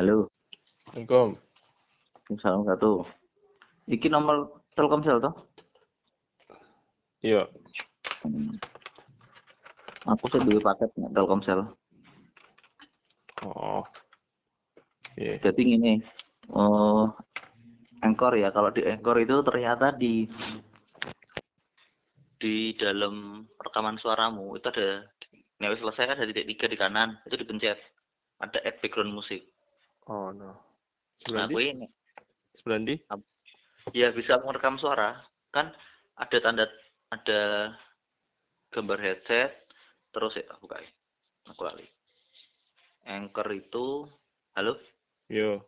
Halo, Assalamualaikum. salam satu. Iki nomor Telkomsel toh? Iya. Hmm. Aku sih duwe paket nek Telkomsel. Oh. Iya. Jadi gini, oh, Anchor ya. Kalau di Anchor itu ternyata di di dalam rekaman suaramu itu ada wis selesai kan ada titik tiga di kanan itu dipencet ada add background musik Oh no. nah gue ini Sebulan di? ya bisa merekam suara kan ada tanda ada gambar headset terus ya aku buka ya. aku lali anchor itu halo Yo.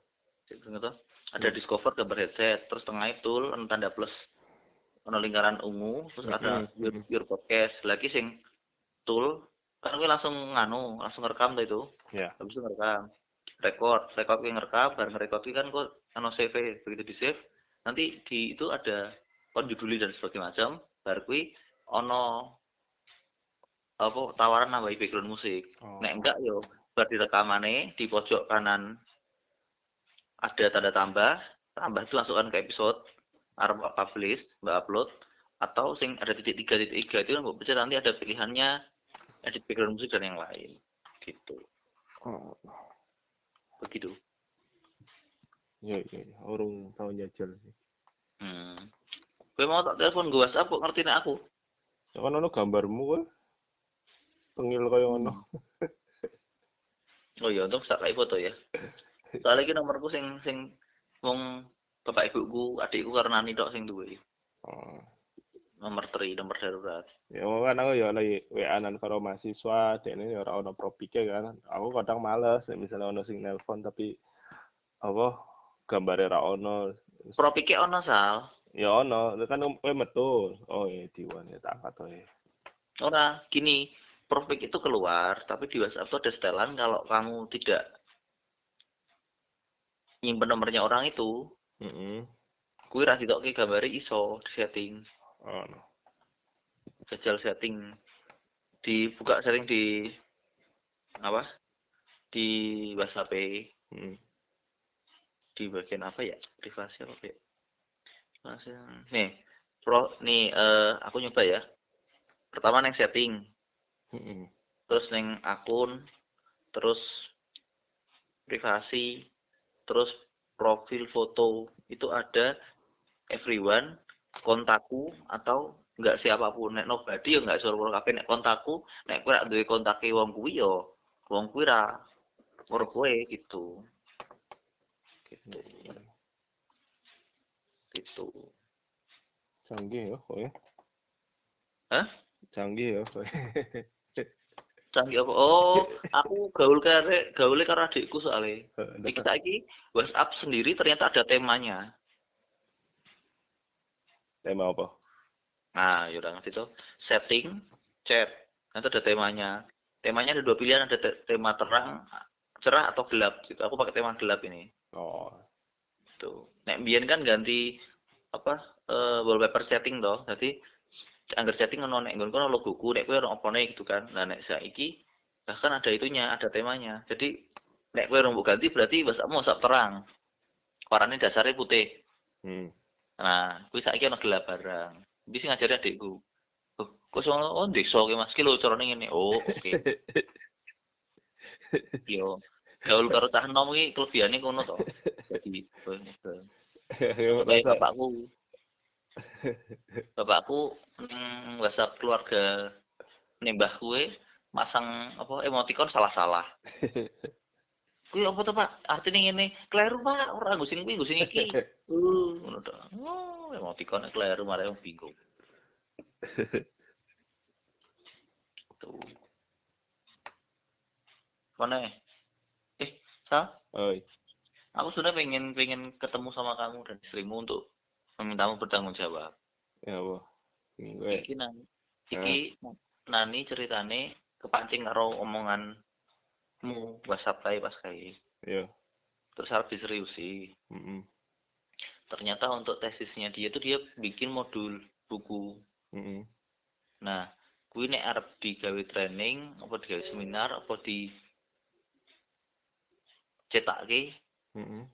Ada Hmm. discover gambar headset terus tengah itu tanda plus ono lingkaran ungu terus ada your, your podcast lagi sing tool kan gue langsung nganu langsung ngerekam tuh itu Ya. habis itu ngerekam record record gue ngerekam bareng record kan kok ano save begitu di save nanti di itu ada kon juduli dan sebagainya macam baru gue ono apa tawaran nambahi background musik Oh. nek enggak yo bar di rekamane di pojok kanan ada tanda tambah tambah itu masukkan ke episode arep publish mbak upload atau sing ada titik tiga titik tiga itu mbak pencet nanti ada pilihannya edit background musik dan yang lain gitu Oh. Begitu Iya, iya, iya. Orang tahu jajal sih. hmm. gue mau tak telepon gue WhatsApp kok ngerti nek aku Ya kan ono gambarmu kan? Tengil kaya ono. oh iya untuk sak kayak foto ya soalnya ini nomorku sing sing wong bapak ibuku adikku karena tok sing duwe Oh. Nomor tri nomor darurat Ya kan aku ya lagi WA-an karo mahasiswa, dene ya ora ono propike kan. Aku kadang males misalnya ono sing nelpon tapi apa gambare ra ono. propike ono sal Ya ono, kan kowe metu. Oh iya diwan ya tak angkat wae. ora gini propik itu keluar tapi di WhatsApp tuh ada setelan kalau kamu tidak nyimpen nomornya orang itu Heeh. kuwi ra ditokke gambare iso di setting Oh no. jajal setting. Dibuka setting di apa? Di WhatsApp. Heeh. di bagian apa ya? Privasi apa ya? Privasi. Nih pro nih eh, aku nyoba ya. Pertama neng setting. Heeh. terus neng akun. Terus privasi. Terus profil foto. Itu ada everyone kontakku atau enggak siapa pun. Nek nobody ya enggak suruh kabeh nek kontakku nek kowe rak duwe kontake wong kuwi ya wong kuwi ra ora kowe gitu. Gitu. Gitu. Canggih ya kowe. Hah? Canggih ya kowe. canggih apa? Oh aku gaul kare gaule karo adikku soalnya. Iki saiki WhatsApp sendiri ternyata ada temanya Tema apa? nah yaudah ngerti tuh. Setting chat. Nanti ada temanya. Temanya ada dua pilihan ada te- tema terang cerah atau gelap gitu. Aku pakai tema gelap ini. Oh. tuh. Nek biyen kan ganti apa eh, wallpaper setting toh. Jadi anggar chatting ono nek nggon kono logoku nek kowe ono opone gitu kan. Nah nek saiki bahkan ada itunya ada temanya. Jadi nek kowe rambut ganti berarti WhatsAppmu WhatsApp terang. Warnanya dasarnya putih. Hmm. Nah kuwi saiki ono gelap barang. Bisa ngajari adikku? Oh, kok sono oh desa ki Mas? Ki lho carane ngene. Oh oke. Yo gaul karo cah enom iki kelebihane kono to. Jadi bapakku. Bapakku ning WhatsApp keluarga nembah kue masang apa emoticon salah-salah kuwi apa tuh Pak? Artinya ngene kleru Pak. Ora gusing kuwi gusing iki. Uh ngono to. Oh emoticon kleru malah bingung. Tuh. Mana? Eh Sal Oi. aku sudah pengen pengen ketemu sama kamu dan istrimu untuk memintamu bertanggung jawab. Ya gue. iki nani iki nani ceritane kepancing karo omonganmu WhatsApp kae pas kae Ya. terus harus diseriusi Mm-mm. ternyata untuk tesisnya dia tuh dia bikin modul buku Mm-mm. nah kuwi nek arep digawe training apa digawe seminar apa di cetak ke Mm-mm.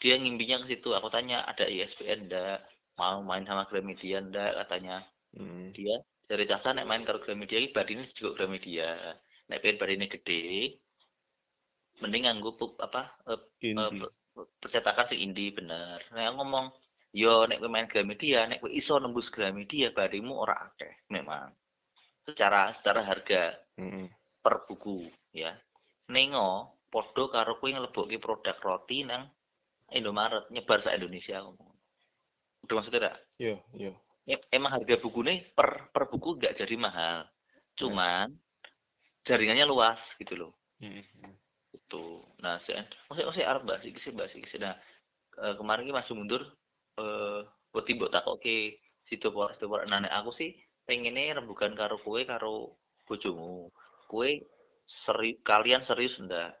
dia ngimpinya ke situ aku tanya ada ISBN ndak mau main sama Gramedia ndak katanya Mm. dia dari Caca nek main karo Gramedia badine juga Gramedia nek pengen badine gede mending nganggo apa eh, eh, percetakan sing indie bener. Nek ngomong yo nek kowe main Gramedia nek kowe iso nembus Gramedia barimu ora akeh. Memang. Secara secara harga Mm-mm. per buku ya. Nengo podo karo kowe nglebokke produk roti nang Indomaret nyebar sa Indonesia ngomong. Udah maksudnya gak? Iya, iya. E- emang harga bukunya per per buku nggak jadi mahal. Cuman jaringannya luas gitu loh. Mm-mm. itu nah saya masih masih arep bahas iki sih bahas iki sih. nah kemarin ki maju mundur eh wedi mbok takoke situ apa situ apa nah aku sih pengennya rembugan karo kowe karo bojomu. Kowe seri kalian serius ndak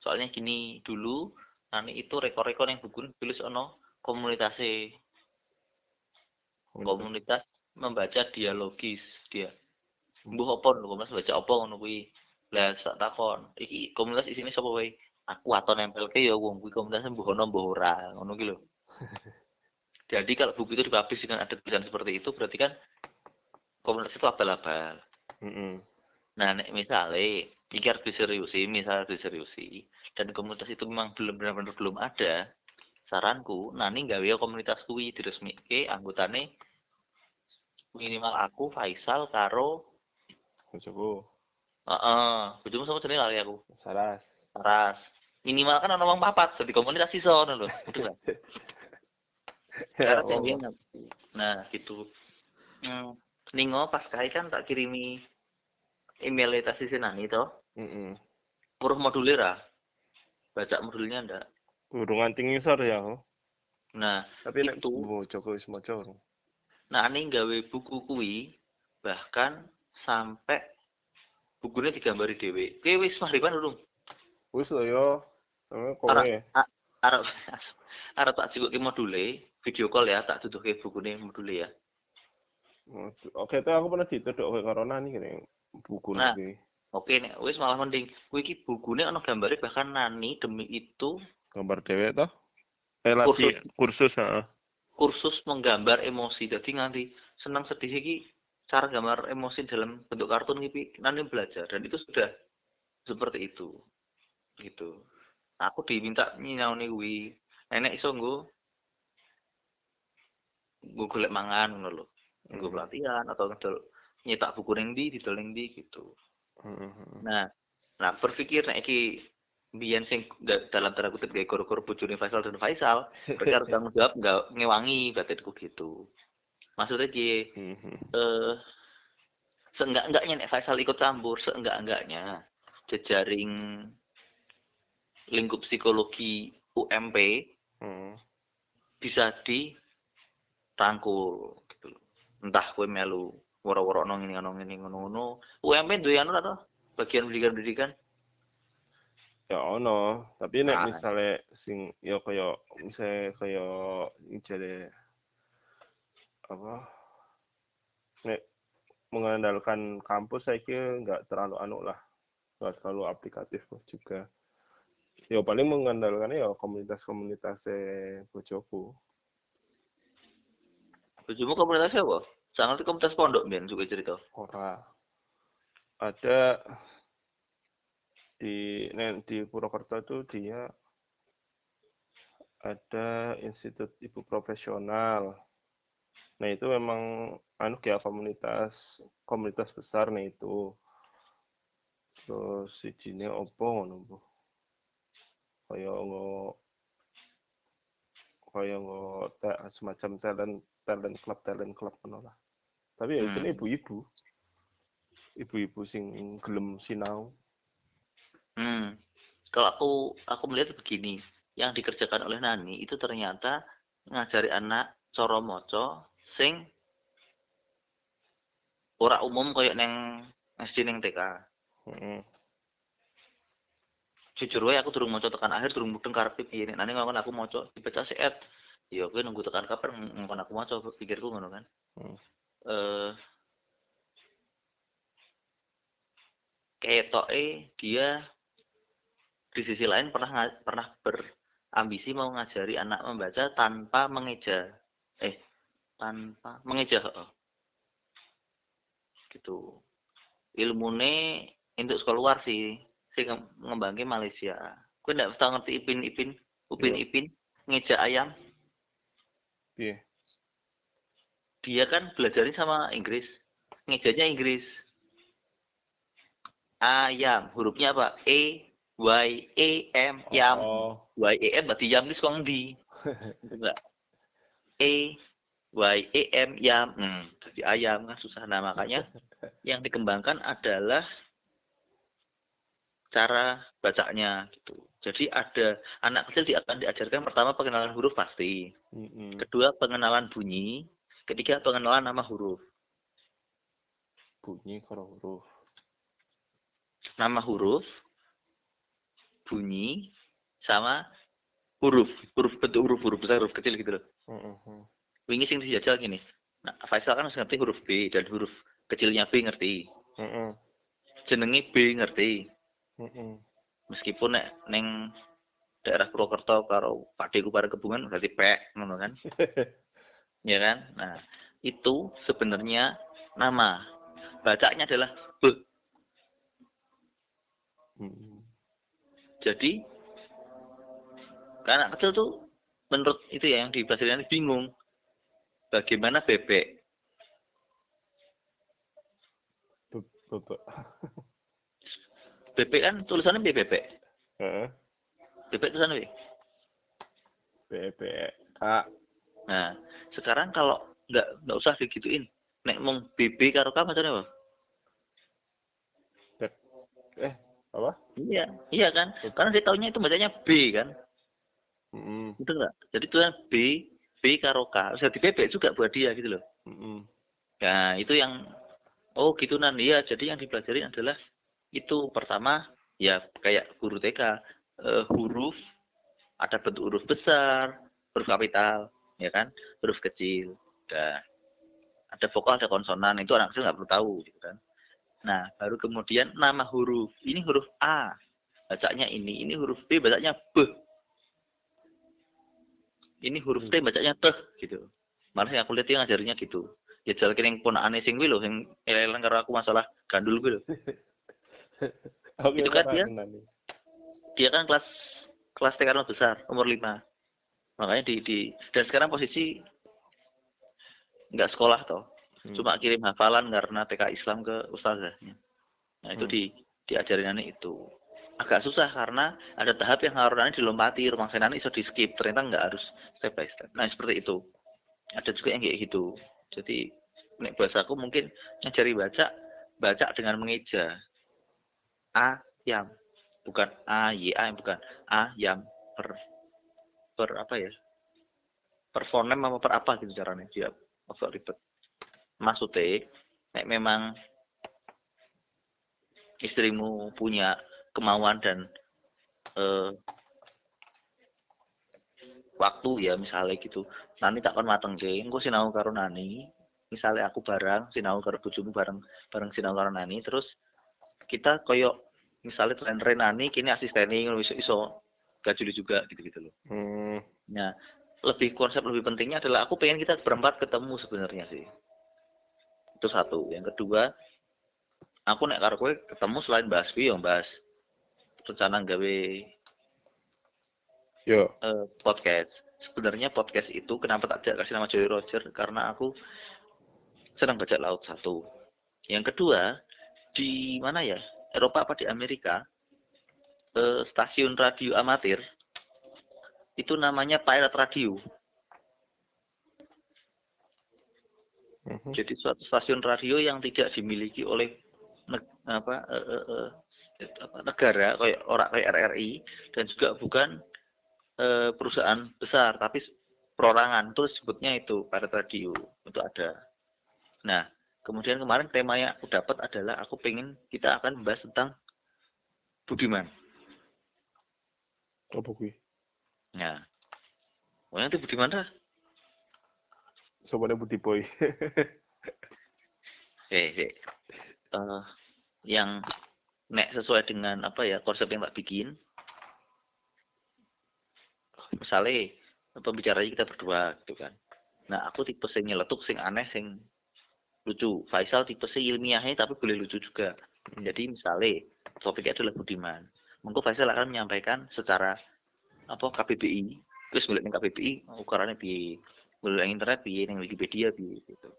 soalnya gini dulu nani itu rekor-rekor yang buku tulis ono komunitasnya. Komunitas membaca dialogis dia mbuh apa lho komunitas baca apa ngono kuwi? Lah sak takon. Iki komunitas isine sapa wae? Aku aton nempelke ya wong kuwi komunitas mbuh ono mbuh ora. Ngono ki lho. Jadi kalau buku itu dipublish dengan ada tulisan seperti itu berarti kan komunitas itu abal-abal. Mm-mm. nah nek misale iki harus diseriusi misal diseriusi dan komunitas itu memang belum benar-benar belum ada saranku nani gawe komunitas kuwi diresmike anggotane minimal aku Faisal karo Bojoku. heeh bojomu sama jenenge lali aku Saras. Saras minimal kan ono wong papat jadi komunitas iso ngono lho udah Ya nah gitu hmm. Ningo pas kai kan tak kirimi email eta sisi nani toh Mm-mm. Muruh modulir ah baca modulnya ndak Urungan tinggi sor ya aku. nah Tapi nek Itu. bojoku wis maca urung. nah ini gawe buku kuwi bahkan sampai bukunya digambari dewe kowe wis mahriban urung Wis lho yo. Sama kowe. Arep arep tak module video call ya tak tutuke bukunya module ya Oke, itu aku pernah dituduk ke corona nih kene buku Nah. nih. oke nek wis malah mending kuwi iki bukune ana gambare bahkan nani demi itu Gambar dewek toh. Eh lagi kursus, heeh. kursus menggambar emosi jadi nganti senang sedih iki cara gambar emosi dalam bentuk kartun iki nani belajar dan itu sudah seperti itu gitu. Aku diminta nyinaoni kuwi. Nenek iso nggo nggo golek mangan ngono lho. Nggo Hmm. pelatihan atau ngedol nyetak buku ning ndi didol ning ndi gitu. Heeh. nah nah berpikir nek iki biyen sing da- dalam tanda kutip kayak goro-goro bojone Faisal dan Faisal mereka harus tanggung jawab nggak ngewangi batinku gitu maksudnya ki Heeh. eh seenggak-enggaknya nek Faisal ikut campur seenggak-enggaknya jejaring lingkup psikologi UMP Heeh. bisa dirangkul gitu. Entah kowe melu woro-woro nang ngene ngono ngene ngono-ngono. UMP duwe anu atau bagian pendidikan-pendidikan? Ya ono, tapi nek Ah. misale sing ya kaya misale kaya jare apa nek mengandalkan kampus saya kira nggak terlalu anu lah nggak terlalu aplikatif juga ya paling mengandalkan ya komunitas-komunitas bojoku Bojomu komunitasnya apa? Saya ngerti komunitas pondok ben juga cerita. ora ada di nek di Purwokerto itu dia ada institut ibu profesional nah itu memang anu kayak komunitas komunitas besar nih itu terus si Jine opo ngono Bu. kaya ngo kaya semacam talent talent club talent club ngono lah tapi ya Hmm. ibu-ibu ibu-ibu sing gelem sinau Hmm. Kalau aku aku melihat begini, yang dikerjakan oleh Nani itu ternyata ngajari anak cara maca sing ora umum kayak neng SD neng TK. Heeh. Jujur wae aku durung maca tekan akhir durung mudeng karepe piye nek Nani ngomong aku maca dibaca seet. Ya kowe nunggu tekan kapan ngomong aku maca pikirku ngono kan. Hmm. Eh ketoke dia di sisi lain pernah pernah berambisi mau ngajari anak membaca tanpa mengeja eh tanpa mengeja gitu. Ilmune untuk sekolah luar sih sih ngembangin Malaysia. Gue nggak tahu ngerti ipin ipin upin yeah. ipin ngeja ayam? Yeah. dia kan belajarnya sama Inggris. Ngejanya Inggris. Ayam hurufnya apa? E y e m yam. Oh. y e m berarti yam ini sekolah di enggak. E y e m yam hmm, jadi ayam kan susah. Nah makanya yang dikembangkan adalah cara bacanya gitu. Jadi ada anak kecil akan diajarkan pertama pengenalan huruf pasti. Mm-hmm. kedua pengenalan bunyi. Ketiga pengenalan nama huruf. Bunyi kalau huruf. Nama huruf, bunyi, sama huruf, huruf bentuk huruf, huruf besar, huruf kecil gitu loh. Mm-hmm. Wingi sing dijajal gini. Nah, Faisal kan harus ngerti huruf B dan huruf kecilnya B ngerti. Mm-hmm. Jenengi B ngerti. Mm-hmm. Meskipun nek neng daerah Purwokerto karo Pak Deku pada kebungan berarti P, ngono kan. ya kan? Nah, itu sebenarnya nama. Bacanya adalah B. Hmm. Jadi anak kecil tuh menurut itu ya yang di ini bingung bagaimana bebek. Bebek. bebek kan tulisannya bebek. Uh. Bebek tulisannya bebek. Kak. Nah, sekarang kalau nggak nggak usah digituin, nek mong BB karo kamu macamnya apa? Eh, apa? Iya, iya kan? Karena dia tahunya itu bacanya B kan. Mm. Betul nggak? Jadi kan B, B karo K. Bisa bebek juga buat dia gitu loh. Nah, itu yang oh gitu nan iya. Jadi yang dipelajari adalah itu pertama ya kayak guru TK uh, eh, huruf ada bentuk huruf besar, huruf kapital, ya kan? Huruf kecil. Dan ada vokal, ada konsonan. Itu anak kecil nggak perlu tahu, gitu kan? Nah, baru kemudian nama huruf. Ini huruf A. Bacanya ini. Ini huruf B, bacanya B. Ini huruf T, bacanya T. Gitu. Malah yang aku lihat yang ngajarinnya gitu. Ya jalan pun aneh sing loh, yang elelan karena aku masalah gandul gue loh. itu kan dia, dia kan kelas kelas TK besar, umur 5. Makanya di, di dan sekarang posisi nggak sekolah toh hmm. cuma kirim hafalan karena TK Islam ke ustazahnya nah itu hmm. di diajarin anak itu agak susah karena ada tahap yang harus nanti dilompati rumah saya nanti bisa di skip. Ternyata nggak harus step by step. Nah seperti itu. Ada juga yang kayak gitu. Jadi nek bahasaku mungkin ngajari baca baca dengan mengeja. A yang bukan a y a bukan. A yang per per apa ya? Per fonem apa per apa gitu caranya. Dia agak ribet. Maksudnya nek memang istrimu punya kemauan dan eh, waktu ya misalnya gitu. Nanti tak akan mateng deh engko sinau karo nani? Misalnya aku bareng sinau karo bojomu bareng bareng sinau karo nani terus kita koyok misalnya tren nani kini asisteni iso iso gajuli juga gitu gitu loh. Hmm. nah lebih konsep lebih pentingnya adalah aku pengen kita berempat ketemu sebenarnya sih. Itu satu. Yang kedua aku nek karo kowe ketemu selain bahas kuwi yang bahas rencana gawe Yo. Uh, podcast. Sebenarnya podcast itu kenapa tak kasih nama Joy Roger? Karena aku senang baca laut satu. Yang kedua di mana ya? Eropa apa di Amerika? Uh, stasiun radio amatir itu namanya Pirate Radio. Mhm. Jadi suatu stasiun radio yang tidak dimiliki oleh apa, uh, uh, uh, apa, negara kayak orang kayak RRI dan juga bukan uh, perusahaan besar tapi perorangan itu sebutnya itu pada radio itu ada. Nah kemudian kemarin tema yang aku dapat adalah aku pengen kita akan membahas tentang Budiman. Apa kuwi? Nah, nanti Budiman lah sobatnya Budi Boy. eh, eh. Uh, yang nek sesuai dengan apa ya konsep yang tak bikin. Misalnya pembicaranya kita berdua gitu kan. Nah aku tipe sing nyeletuk sing aneh sing lucu. Faisal tipe sing ilmiahnya tapi boleh lucu juga. Jadi misalnya topiknya adalah Budiman. Mengko Faisal akan menyampaikan secara apa KBBI terus ngeliat KBBI ukurannya bi ngeliat internet bi yang Wikipedia bi gitu.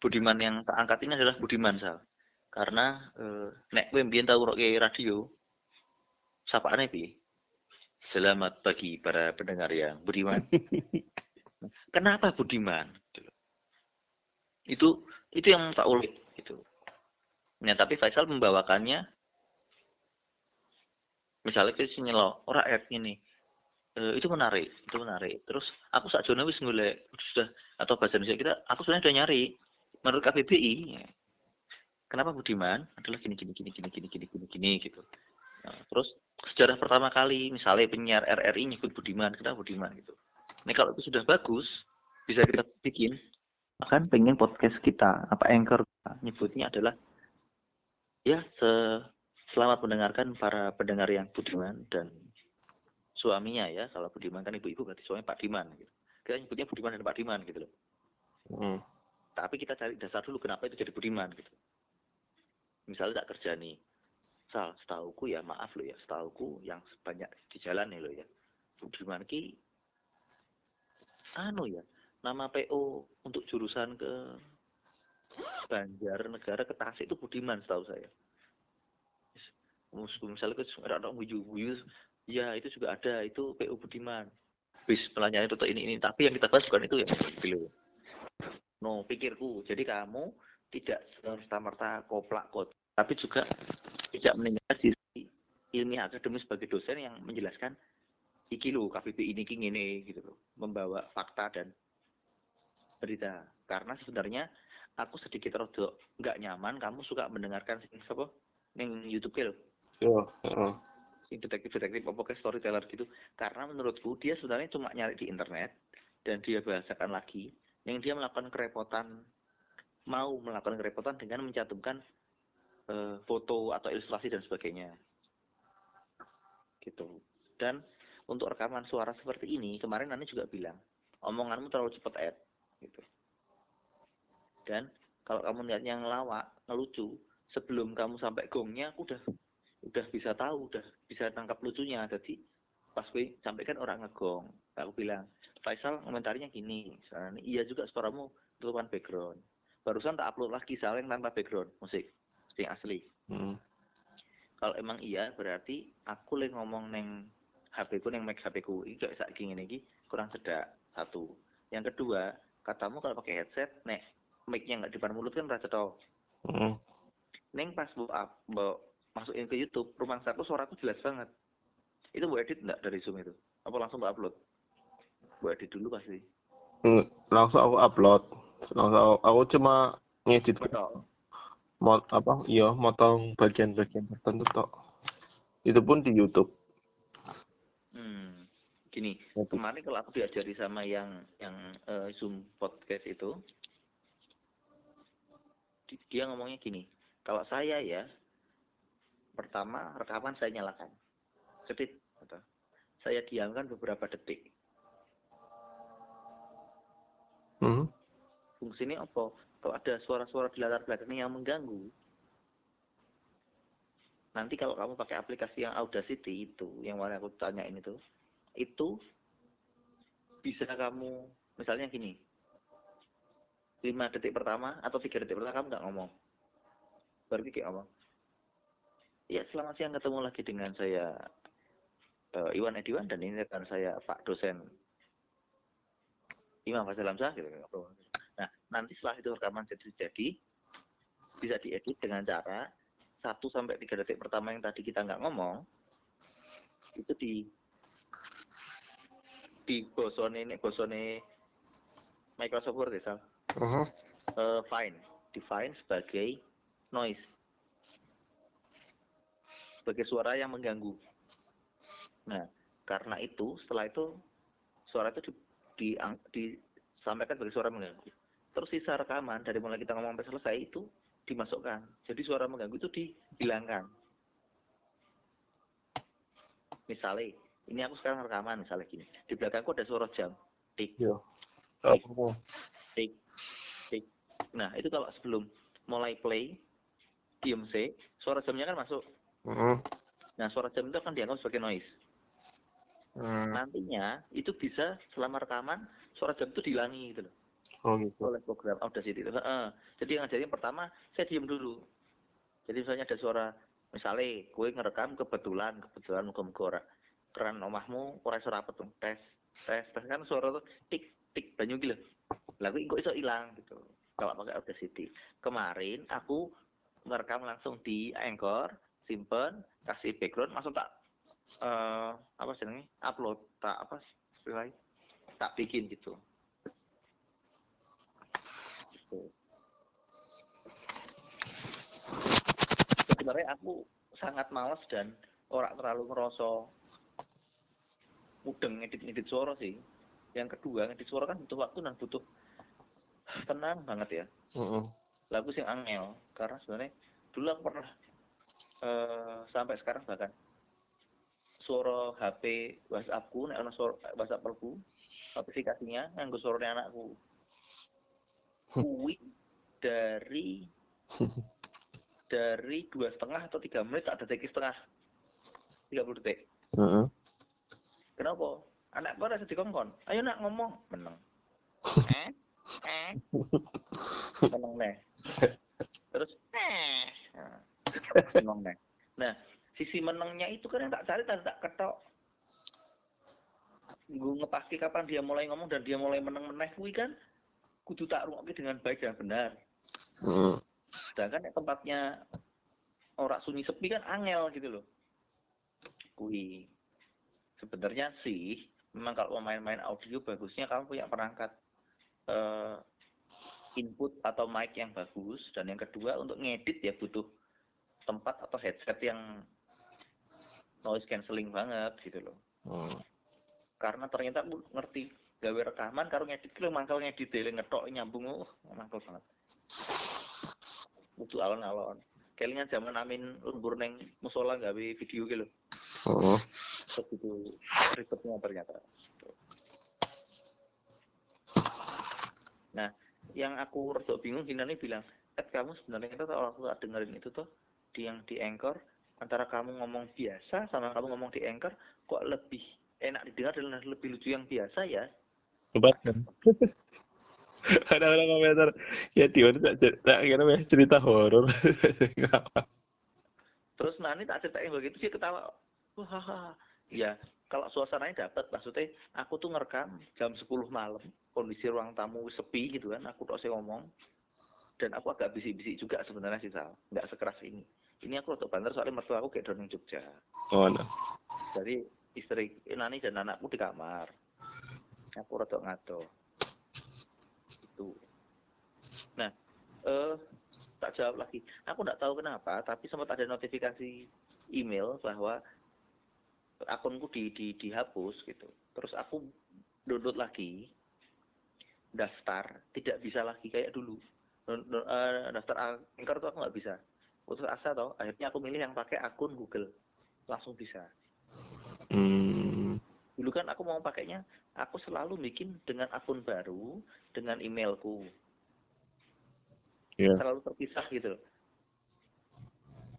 Budiman yang tak angkat ini adalah Budiman sal karena eh, nek gue mbien tahu roke radio sapaane bi selamat pagi para pendengar yang Budiman. Kenapa Budiman? Itu itu yang tak ulik itu nah tapi Faisal membawakannya misalnya kita nyelo orang ayat ini. E, itu menarik itu menarik. Terus aku saat zona wis ngulek sudah atau bahasa Indonesia kita aku sebenarnya udah nyari. Menurut KBBI ya, kenapa Budiman adalah gini gini gini gini gini gini gini gini gitu nah, terus sejarah pertama kali misalnya penyiar RRI nyebut Budiman kenapa Budiman gitu ini kalau itu sudah bagus bisa kita bikin akan pengen podcast kita apa anchor nyebutnya adalah ya se Selamat mendengarkan para pendengar yang budiman dan suaminya ya. Kalau budiman kan ibu-ibu berarti suami Pak Diman. Gitu. Kita nyebutnya budiman dan Pak Diman gitu loh. Hmm. Tapi kita cari dasar dulu kenapa itu jadi budiman gitu. Misalnya tak kerja nih. Sal, setauku ya maaf lo ya, setauku yang banyak di jalan nih lo ya. Budiman ki? Anu ya, nama PO untuk jurusan ke Banjar Negara ke Tasik itu Budiman setahu saya. Misalnya ke ada guyu-guyu ya itu juga ada itu PU Budiman. Bis pelanjanya itu ini ini. Tapi yang kita bahas bukan itu ya no pikirku. Jadi kamu tidak serta merta koplak kot tapi juga tidak meninggalkan sisi ilmiah akademis sebagai dosen yang menjelaskan iki lo KPP ini king ini gitu loh membawa fakta dan berita karena sebenarnya aku sedikit rodok nggak nyaman kamu suka mendengarkan apa yang YouTube lo Iya, heeh. detektif-detektif apa kayak storyteller gitu. Karena menurutku dia sebenarnya cuma nyari di internet dan dia bahasakan lagi yang dia melakukan kerepotan mau melakukan kerepotan dengan mencantumkan uh, foto atau ilustrasi dan sebagainya. Gitu. Dan untuk rekaman suara seperti ini, kemarin Nani juga bilang, omonganmu terlalu cepat Ed. Gitu. Dan kalau kamu niatnya ngelawak, ngelucu, sebelum kamu sampai gongnya, aku udah udah bisa tahu udah bisa tangkap lucunya jadi pas gue sampaikan orang ngegong aku bilang Faisal komentarnya gini iya juga suaramu tutupan background barusan tak upload lagi yang tanpa background musik yang asli. Hmm. kalau emang iya berarti aku lagi ngomong neng HP ku neng mic HP ku. Ini gak saat gini nih kurang cedak satu. Yang kedua katamu kalau pakai headset nek mic-nya nggak di depan mulut kan rasa tau. Hmm. neng pas bu masukin ke YouTube rumah satu suaraku jelas banget. Itu mau edit enggak dari zoom itu? Apa langsung mau upload? Mau edit dulu pasti. Hmm, langsung aku upload aku, aku cuma ngedit Mot, apa iya motong bagian-bagian tertentu tok itu pun di YouTube hmm, gini Jadi. kemarin kalau aku diajari sama yang yang uh, zoom podcast itu dia ngomongnya gini kalau saya ya Pertama, rekaman saya nyalakan. Sedit. Gitu. Saya diamkan beberapa detik. Hmm. Fungsinya apa? Kalau ada suara-suara di latar belakangnya yang mengganggu, nanti kalau kamu pakai aplikasi yang Audacity itu, yang mana aku tanyain itu, itu bisa kamu, misalnya gini, 5 detik pertama atau tiga detik pertama kamu nggak ngomong. Baru kayak ngomong. Ya, selamat siang ketemu lagi dengan saya uh, Iwan Ediwan dan ini rekan saya Pak dosen Imam Faisal Hamzah gitu. Nah, nanti setelah itu rekaman jadi jadi bisa diedit dengan cara 1 sampai 3 detik pertama yang tadi kita nggak ngomong itu di di bosone ini bosone Microsoft Word ya, Uh -huh. uh, fine, define sebagai noise sebagai suara yang mengganggu. Nah, karena itu setelah itu suara itu di, di, disampaikan sebagai suara mengganggu. Terus sisa rekaman dari mulai kita ngomong sampai selesai itu dimasukkan. Jadi suara mengganggu itu dihilangkan. Misalnya ini aku sekarang rekaman misalnya gini di belakangku ada suara jam tik Iya. Tik. Tik tik nah itu kalau sebelum mulai play diem sih suara jamnya kan masuk Heeh. nah suara jam itu akan dianggap sebagai noise Hmm. nantinya itu bisa selama rekaman suara jam itu dihilangi gitu loh Oh gitu. oleh program Audacity itu. Heeh. Jadi yang ngajarin pertama saya diem dulu. Jadi misalnya ada suara misalnya gue ngerekam kebetulan kebetulan muka-muka ora keran omahmu ora iso rapet tuh tes tes tes kan suara tuh tik tik banyu gitu. Lah gue kok iso hilang gitu. Kalau pakai Audacity. Kemarin aku ngerekam langsung di Anchor, simpen, kasih background, langsung tak eh apa jenenge? upload, tak apa istilahnya? Tak bikin. Gitu. Sebenarnya aku sangat malas dan orang terlalu ngerasa mudeng ngedit-ngedit suara sih. Yang kedua, ngedit suara kan butuh waktu dan butuh tenang banget ya. Heeh. Lagu sing angel karena sebenarnya dulu aku pernah eh, sampai sekarang bahkan suara HP WhatsAppku nek ana suara WhatsApp aku notifikasinya nganggo suaranya anakku. Kuwi dari dari dua setengah atau tiga menit tak detik setengah. 30 detik. Heeh. kenapa? Anak gue rasa dikongkon. Ayo nak ngomong. Menang. Eh? Eh? Menang nih terus? Eh? Nah, menang nih nah sisi menangnya itu kan yang tak cari tak tak ketok. Gue ngepasti kapan dia mulai ngomong dan dia mulai menang meneh kuwi kan kudu tak rungokke dengan baik dan benar. Heeh. Sedangkan yang tempatnya orang sunyi sepi kan angel gitu loh. Kui sebenarnya sih memang kalau mau main-main audio bagusnya kamu punya perangkat eh, input atau mic yang bagus. Dan yang kedua untuk ngedit ya butuh tempat atau headset yang noise cancelling banget gitu loh. Hmm. karena ternyata aku ngerti gawe rekaman karo ngedit ki lho mangkel ngedit dhewe ngetok nyambung uh mangkel banget butuh alon-alon kelingan zaman amin lembur neng musola gawe video gitu Heeh. begitu ribetnya ternyata nah yang aku rada bingung Gina nih bilang eh kamu sebenarnya kita kalau aku tak dengerin itu tuh di yang di anchor antara kamu ngomong biasa sama kamu ngomong di anchor kok lebih enak didengar dan lebih lucu yang biasa ya kan? Ada orang komentar, ya Tion tak cer- tak kira cerita horor. terus Nani tak ceritain begitu sih ketawa. Wah ya kalau suasananya dapat maksudnya aku tuh ngerekam jam 10 malam kondisi ruang tamu sepi gitu kan aku sih ngomong. Dan aku agak bisik-bisik juga sebenarnya sih Sal. Nggak sekeras ini. Ini aku untuk banter soalnya mertua aku kayak doang Jogja. Oh, no. jadi istri Nani dan anakku di kamar. Aku rada ngato itu. Nah eh tak jawab lagi. Aku nggak tahu kenapa tapi sempat ada notifikasi email bahwa akunku di, di dihapus gitu. Terus aku download lagi daftar tidak bisa lagi kayak dulu. Eh, daftar anchor tuh aku nggak bisa. Putus asa toh akhirnya aku milih yang pakai akun Google. Langsung bisa. Hmm. Dulu kan aku mau pakainya aku selalu bikin dengan akun baru dengan emailku Iya. selalu terpisah gitu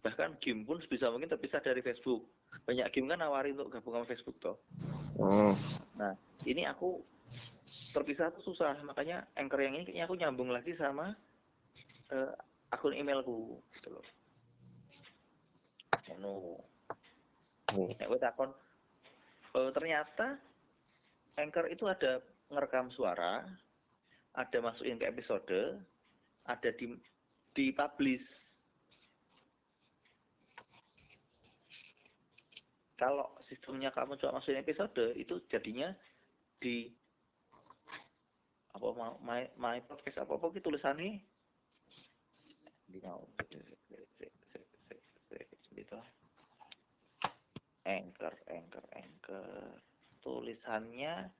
bahkan game pun sebisa mungkin terpisah dari Facebook banyak game kan nawarin untuk gabung sama Facebook toh Oh. ini aku terpisah tuh susah makanya anchor yang ini kayaknya aku nyambung lagi sama eh, akun emailku gitu loh Ngono. Hmm. Nek takon ternyata anchor itu ada ngerekam suara ada masukin ke episode ada di di publish kalau sistemnya kamu cuma masukin episode itu jadinya di apa my, my podcast apa apa gitu tulisannya di mau gitu anchor anchor anchor. Tulisannya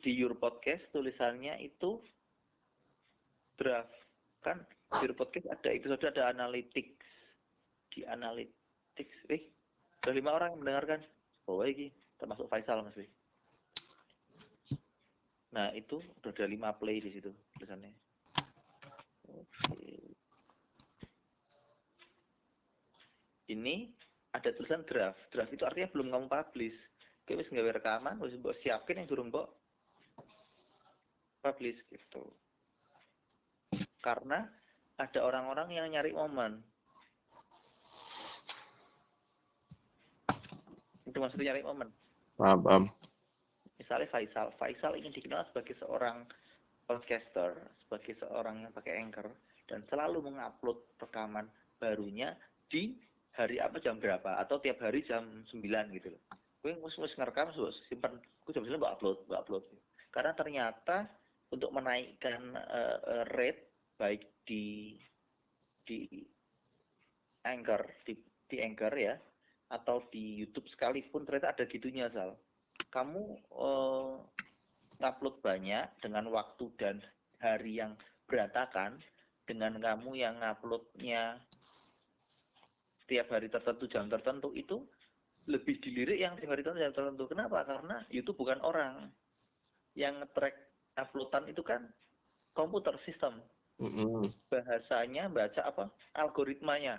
di your podcast tulisannya itu draft. Kan di your podcast ada episode ada analytics. Di analytics eh ada lima orang yang mendengarkan. Oh iki termasuk Faisal Mas Nah, itu udah ada lima play di situ tulisannya. Ini ada tulisan draft. Draft itu artinya belum kamu publish. Oke, wis nggak rekaman, wis mbok siapin yang durung mbok publish gitu. Karena ada orang-orang yang nyari momen. Itu maksudnya nyari momen. Paham, paham. Misalnya Faisal, Faisal ingin dikenal sebagai seorang podcaster, sebagai seorang yang pakai anchor, dan selalu mengupload rekaman barunya di hari apa jam berapa atau tiap hari jam 9 gitu loh. Gue mus mus ngerekam simpan gue jam 9 gue upload, gue upload. Karena ternyata untuk menaikkan uh, rate baik di di Anchor di, di Anchor ya atau di YouTube sekalipun ternyata ada gitunya Sal. Kamu uh, ngupload banyak dengan waktu dan hari yang berantakan dengan kamu yang nguploadnya tiap hari tertentu jam tertentu itu lebih dilirik yang tiap hari tertentu jam tertentu. Kenapa? Karena YouTube bukan orang. Yang track uploadan itu kan komputer sistem. Bahasanya baca apa? Algoritmanya.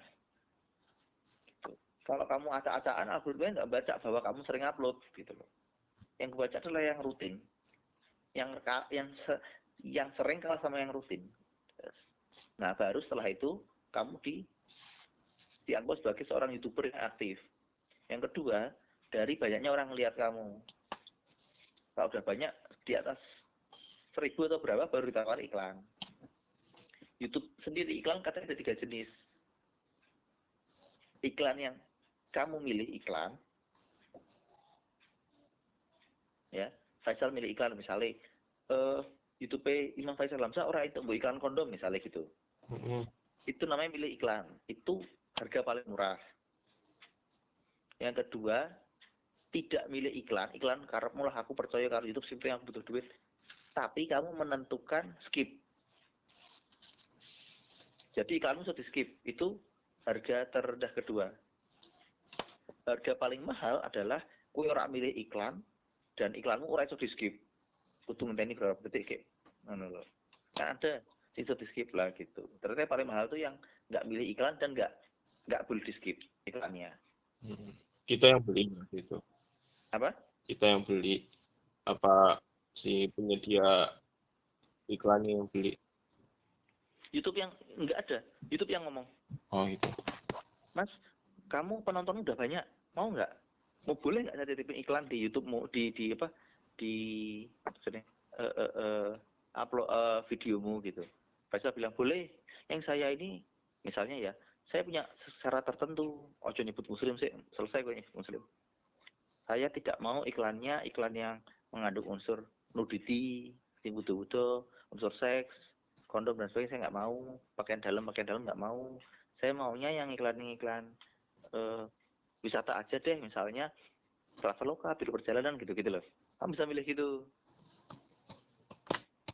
Gitu. Kalau kamu acak-acakan algoritmanya nggak baca bahwa kamu sering upload gitu loh. Yang kebaca adalah yang rutin. Yang yang se, yang sering kalah sama yang rutin. Nah, baru setelah itu kamu di dianggap sebagai seorang youtuber yang aktif. Yang kedua, dari banyaknya orang lihat kamu. Kalau udah banyak di atas seribu atau berapa baru ditawar iklan. YouTube sendiri iklan katanya ada tiga jenis. Iklan yang kamu milih iklan, ya Faisal milih iklan misalnya uh, YouTube Imam Faisal Lamsa orang itu iklan kondom misalnya gitu. Mm -hmm. Itu namanya milih iklan. Itu harga paling murah. Yang kedua, tidak milih iklan. Iklan karena mulai aku percaya kalau YouTube simply yang butuh duit. Tapi kamu menentukan skip. Jadi iklanmu sudah di skip. Itu harga terendah kedua. Harga paling mahal adalah kue orang milih iklan dan iklanmu orang itu di skip. Kudu ngenteni berapa detik kayak. Kan ada itu di skip lah gitu. Ternyata paling mahal tuh yang nggak milih iklan dan nggak nggak boleh di skip iklannya. Hmm. Kita yang beli gitu. Apa? Kita yang beli apa si penyedia iklannya yang beli. YouTube yang nggak ada. YouTube yang ngomong. Oh gitu. Mas, kamu penonton udah banyak, mau nggak? Mau boleh nggak saya titipin iklan di YouTube mau di di apa di maksudnya uh, uh, uh, upload uh, videomu gitu. Faisal bilang boleh. Yang saya ini misalnya ya saya punya syarat tertentu. Ojo nyebut muslim sih. Selesai kok nyebut muslim. Saya tidak mau iklannya iklan yang mengandung unsur nudity butuh-butuh unsur seks kondom dan sebagainya saya nggak mau. Pakaian dalam pakaian dalam nggak mau. Saya maunya yang iklan-iklan uh, wisata aja deh. Misalnya traveloka biru perjalanan gitu-gitu loh. Kamu bisa milih gitu.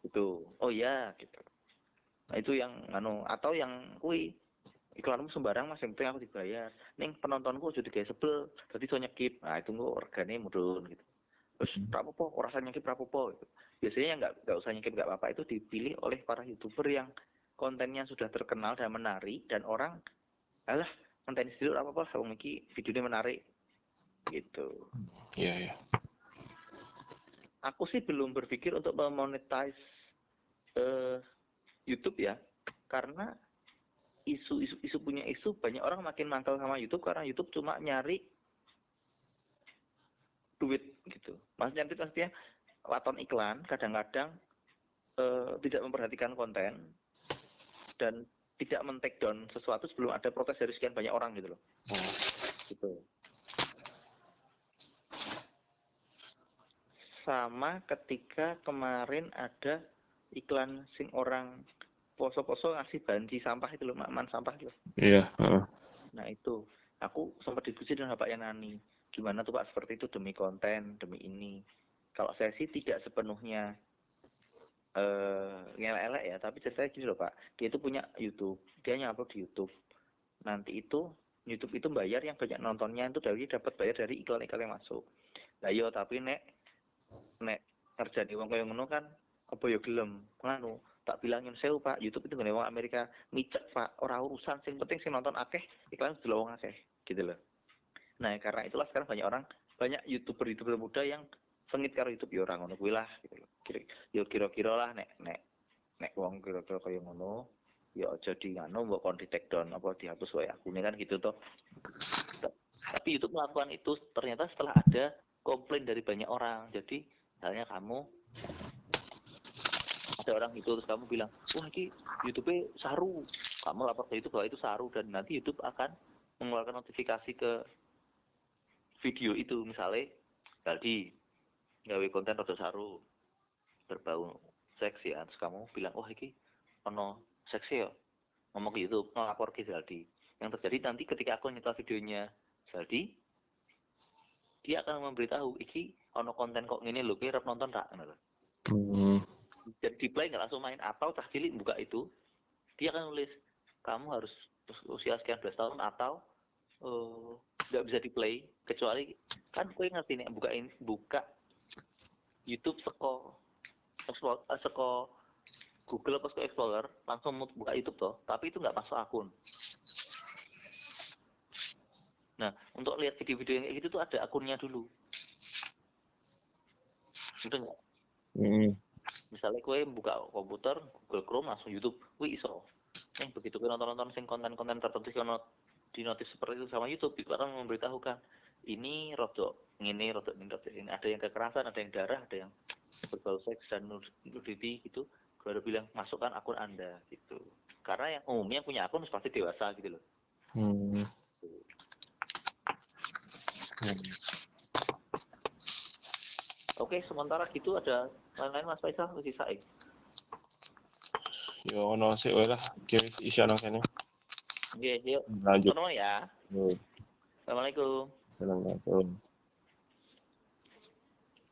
Gitu. Oh ya gitu. Nah itu yang anu atau yang kui iklanmu sembarang mas yang penting aku dibayar neng penontonku jadi kayak sebel berarti so nyekip nah itu gue organnya mudun gitu terus hmm. berapa po rasanya nyekip berapa po gitu. biasanya yang nggak nggak usah nyekip nggak apa-apa itu dipilih oleh para youtuber yang kontennya sudah terkenal dan menarik dan orang alah konten dulu apa apa kalau mungkin videonya menarik gitu iya yeah, iya yeah. aku sih belum berpikir untuk memonetize uh, YouTube ya karena isu, isu isu punya isu banyak orang makin mangkal sama YouTube karena YouTube cuma nyari duit gitu. Maksudnya itu maksudnya waton iklan kadang-kadang uh, tidak memperhatikan konten dan tidak men-take down sesuatu sebelum ada protes dari sekian banyak orang gitu loh. Hmm. Gitu. Sama ketika kemarin ada iklan sing orang poso-poso ngasih banci sampah itu loh, makman sampah itu. Iya. Uh. Nah itu, aku sempat diskusi dengan Pak Yanani, gimana tuh Pak seperti itu demi konten, demi ini. Kalau saya sih tidak sepenuhnya uh, ngelek-elek ya, tapi ceritanya gini loh Pak, dia itu punya YouTube, dia nyupload di YouTube. Nanti itu YouTube itu bayar yang banyak nontonnya itu dari dapat bayar dari iklan-iklan yang masuk. Lah iya tapi nek nek ngerjani wong kaya ngono kan apa ya gelem nganu tak bilangin sewu Pak. YouTube itu gak wong Amerika micek Pak. Ora urusan sing penting sing nonton akeh iklan wong akeh gitu loh. Nah karena itulah sekarang banyak orang banyak youtuber youtuber muda yang sengit karo YouTube. Ya orang ngono kuwi lah gitu loh. Kira ya kira-kira lah nek nek nek wong kira-kira kaya ngono ya aja di nganu mbok kon di take down apa dihapus wae akune kan gitu toh. Tapi YouTube melakukan itu ternyata setelah ada komplain dari banyak orang. Jadi misalnya kamu ada orang itu terus kamu bilang wah ini YouTube saru. Kamu lapor ke YouTube bahwa itu saru. Dan nanti YouTube akan mengeluarkan notifikasi ke video itu. Misalnya tadi gawe konten rada saru berbau seksi ya. Terus kamu bilang wah ini ono seksi ya? Ngomong ke YouTube ngelapor ke Zaldi yang terjadi nanti ketika aku nyetel videonya Zaldi dia akan memberitahu iki ono konten kok gini lo kira nonton tak hmm. Jadi di play nggak langsung main atau cah cilik buka itu dia akan nulis kamu harus usia sekian belas tahun atau nggak uh, bisa di play kecuali kan kue ngerti nih bukain buka YouTube seko explore, seko Google seko Explorer langsung buka YouTube toh tapi itu nggak masuk akun Nah, untuk lihat video-video yang kayak gitu tuh ada akunnya dulu. Udah nggak? Mm. Misalnya kue buka komputer, Google Chrome, langsung YouTube, wih iso. Eh, begitu kue nonton-nonton sing konten-konten tertentu yang di notif seperti itu sama YouTube, itu akan memberitahukan ini rodok ini rodok ini rodok ini ada yang kekerasan ada yang darah ada yang berbau seks dan nudity gitu baru bilang masukkan akun anda gitu karena yang umumnya punya akun pasti dewasa gitu loh hmm. Gitu. Hmm. Oke, sementara gitu ada lain-lain Mas Faisal masih saya. Yo ono sih lah, kiri isi ana kene. Nggih, yuk. Lanjut. ya. Yo. Assalamualaikum. Assalamualaikum.